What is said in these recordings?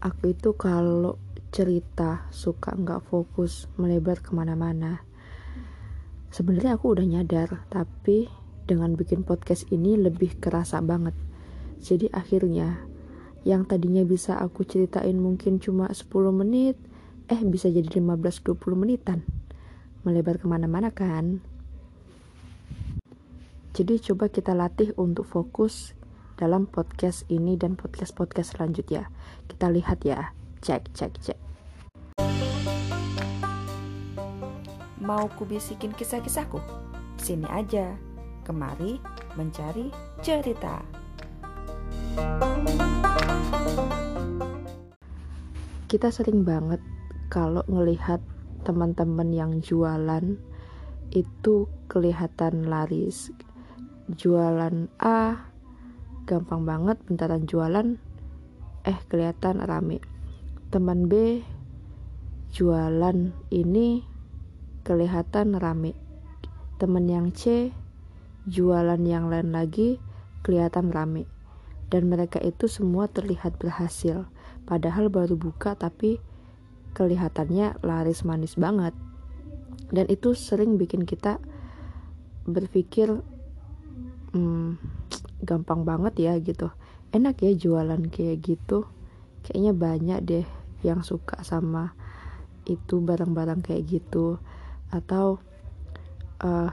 aku itu kalau cerita suka nggak fokus melebar ke mana-mana. Sebenarnya aku udah nyadar tapi dengan bikin podcast ini lebih kerasa banget. Jadi akhirnya yang tadinya bisa aku ceritain mungkin cuma 10 menit eh bisa jadi 15-20 menitan. Melebar ke mana-mana kan? Jadi coba kita latih untuk fokus dalam podcast ini dan podcast-podcast selanjutnya. Kita lihat ya. Cek cek cek. Mau kubisikin kisah-kisahku? Sini aja. Kemari mencari cerita. Kita sering banget kalau ngelihat teman-teman yang jualan itu kelihatan laris. Jualan A gampang banget bentaran jualan. Eh kelihatan rame. Teman B jualan ini kelihatan rame. Teman yang C jualan yang lain lagi kelihatan rame. Dan mereka itu semua terlihat berhasil. Padahal baru buka tapi kelihatannya laris manis banget. Dan itu sering bikin kita berpikir hmm, gampang banget ya gitu. Enak ya jualan kayak gitu. Kayaknya banyak deh yang suka sama itu barang-barang kayak gitu. Atau uh,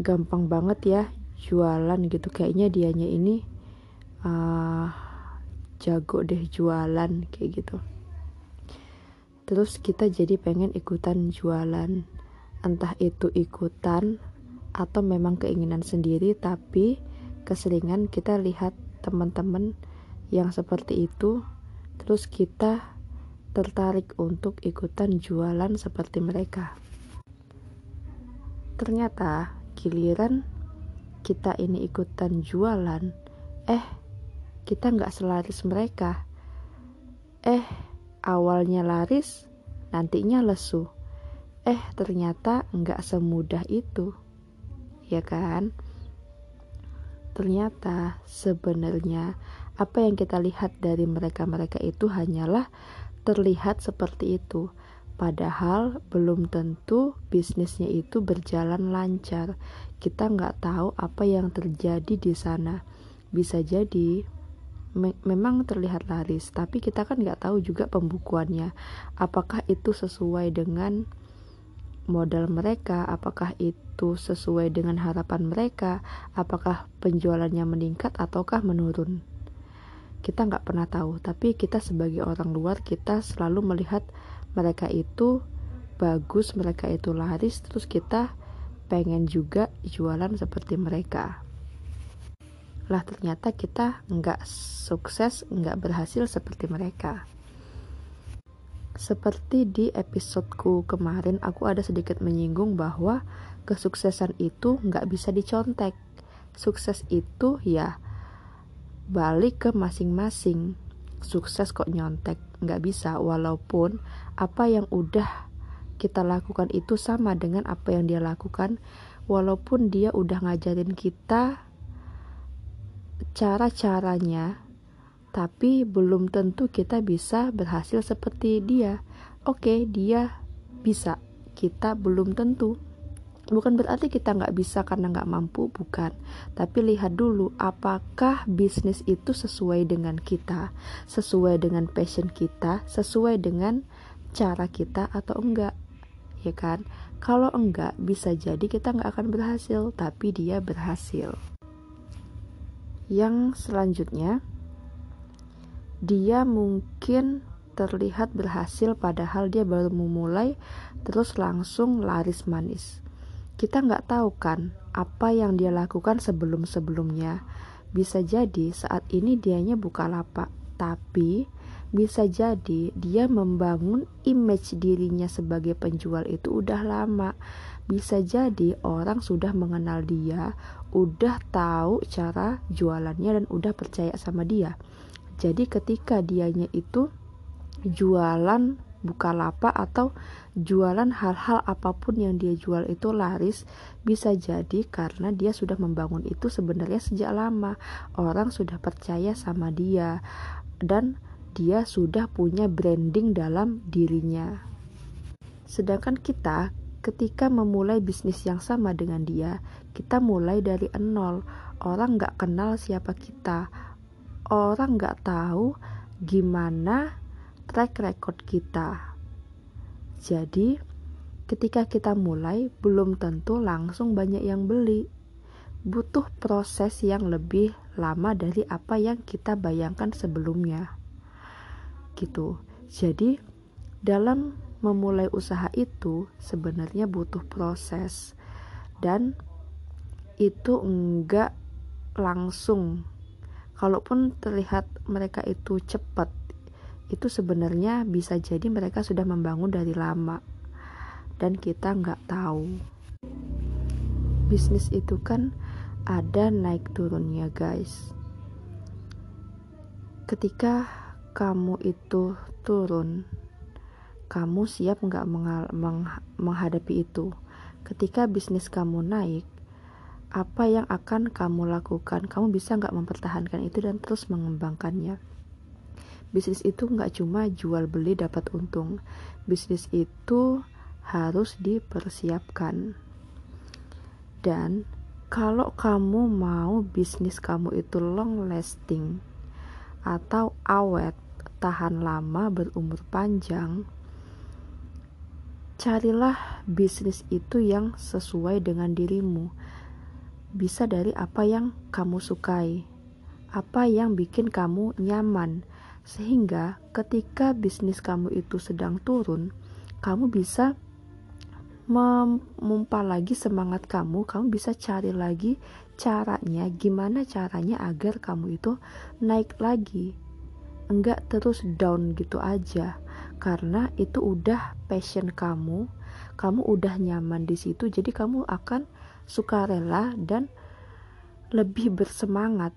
gampang banget ya jualan gitu. Kayaknya dianya ini uh, jago deh jualan kayak gitu. Terus kita jadi pengen ikutan jualan. Entah itu ikutan atau memang keinginan sendiri tapi keseringan kita lihat teman-teman yang seperti itu terus kita tertarik untuk ikutan jualan seperti mereka ternyata giliran kita ini ikutan jualan eh kita nggak selaris mereka. Eh, awalnya laris, nantinya lesu. Eh, ternyata nggak semudah itu. Ya kan? Ternyata sebenarnya apa yang kita lihat dari mereka-mereka itu hanyalah terlihat seperti itu. Padahal belum tentu bisnisnya itu berjalan lancar. Kita nggak tahu apa yang terjadi di sana. Bisa jadi me memang terlihat laris tapi kita kan nggak tahu juga pembukuannya apakah itu sesuai dengan modal mereka apakah itu sesuai dengan harapan mereka apakah penjualannya meningkat ataukah menurun? Kita nggak pernah tahu tapi kita sebagai orang luar kita selalu melihat mereka itu bagus mereka itu laris terus kita pengen juga jualan seperti mereka. Lah ternyata kita nggak sukses nggak berhasil seperti mereka seperti di episodeku kemarin aku ada sedikit menyinggung bahwa kesuksesan itu nggak bisa dicontek. Sukses itu ya balik ke masing-masing. Sukses kok nyontek nggak bisa. Walaupun apa yang udah kita lakukan itu sama dengan apa yang dia lakukan. Walaupun dia udah ngajarin kita cara-caranya, tapi belum tentu kita bisa berhasil seperti dia. Oke, dia bisa, kita belum tentu. Bukan berarti kita nggak bisa karena nggak mampu, bukan. Tapi lihat dulu, apakah bisnis itu sesuai dengan kita, sesuai dengan passion kita, sesuai dengan cara kita atau enggak, ya kan? Kalau enggak, bisa jadi kita nggak akan berhasil, tapi dia berhasil yang selanjutnya dia mungkin terlihat berhasil padahal dia baru memulai terus langsung laris manis. Kita nggak tahu kan apa yang dia lakukan sebelum-sebelumnya. Bisa jadi saat ini dianya buka lapak tapi bisa jadi dia membangun image dirinya sebagai penjual itu udah lama. Bisa jadi orang sudah mengenal dia, udah tahu cara jualannya dan udah percaya sama dia. Jadi ketika dianya itu jualan buka lapak atau jualan hal-hal apa pun yang dia jual itu laris bisa jadi karena dia sudah membangun itu sebenarnya sejak lama orang sudah percaya sama dia dan dia sudah punya branding dalam dirinya. Sedangkan kita ketika memulai bisnis yang sama dengan dia, kita mulai dari nol. Orang nggak kenal siapa kita, orang nggak tahu gimana track record kita. Jadi, ketika kita mulai, belum tentu langsung banyak yang beli. Butuh proses yang lebih lama dari apa yang kita bayangkan sebelumnya. Gitu. Jadi, dalam memulai usaha itu sebenarnya butuh proses dan itu enggak langsung kalaupun terlihat mereka itu cepat itu sebenarnya bisa jadi mereka sudah membangun dari lama. Dan kita nggak tahu. Bisnis itu kan ada naik turunnya guys. Ketika kamu itu turun kamu siap nggak menghadapi itu? Ketika bisnis kamu naik, apa yang akan kamu lakukan? Kamu bisa nggak mempertahankan itu dan terus mengembangkannya? Bisnis itu nggak cuma jual beli dapat untung. Bisnis itu harus dipersiapkan. Dan kalau kamu mau bisnis kamu itu long lasting atau awet, tahan lama, berumur panjang, Carilah bisnis itu yang sesuai dengan dirimu. Bisa dari apa yang kamu sukai, apa yang bikin kamu nyaman, sehingga ketika bisnis kamu itu sedang turun, kamu bisa memompa lagi semangat kamu, kamu bisa cari lagi caranya, gimana caranya agar kamu itu naik lagi, enggak terus down gitu aja karena itu udah passion kamu, kamu udah nyaman di situ, jadi kamu akan sukarela dan lebih bersemangat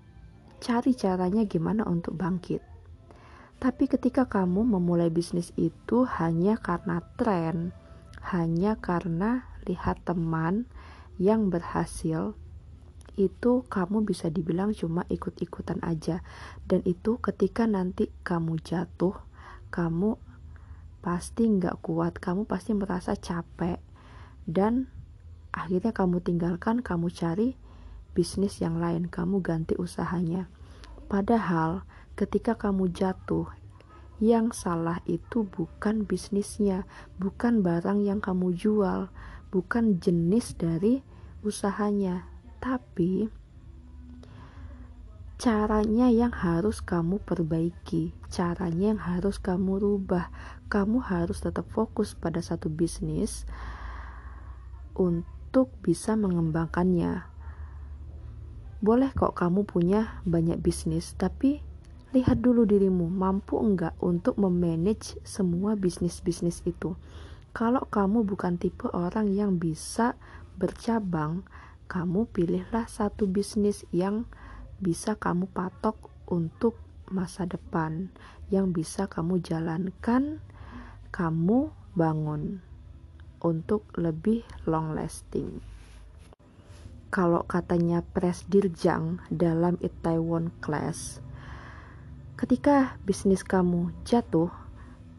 cari caranya gimana untuk bangkit. Tapi ketika kamu memulai bisnis itu hanya karena tren, hanya karena lihat teman yang berhasil, itu kamu bisa dibilang cuma ikut-ikutan aja. Dan itu ketika nanti kamu jatuh, kamu pasti nggak kuat, kamu pasti merasa capek, dan akhirnya kamu tinggalkan, kamu cari bisnis yang lain, kamu ganti usahanya. Padahal ketika kamu jatuh, yang salah itu bukan bisnisnya, bukan barang yang kamu jual, bukan jenis dari usahanya, tapi caranya yang harus kamu perbaiki, caranya yang harus kamu rubah. Kamu harus tetap fokus pada satu bisnis untuk bisa mengembangkannya. Boleh kok kamu punya banyak bisnis, tapi lihat dulu dirimu mampu enggak untuk memanage semua bisnis-bisnis itu. Kalau kamu bukan tipe orang yang bisa bercabang, kamu pilihlah satu bisnis yang bisa kamu patok untuk masa depan yang bisa kamu jalankan, kamu bangun untuk lebih long lasting. Kalau katanya Pres Dirjang dalam Itaewon Class, ketika bisnis kamu jatuh,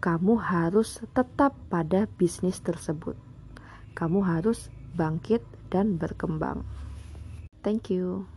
kamu harus tetap pada bisnis tersebut. Kamu harus bangkit dan berkembang. Thank you.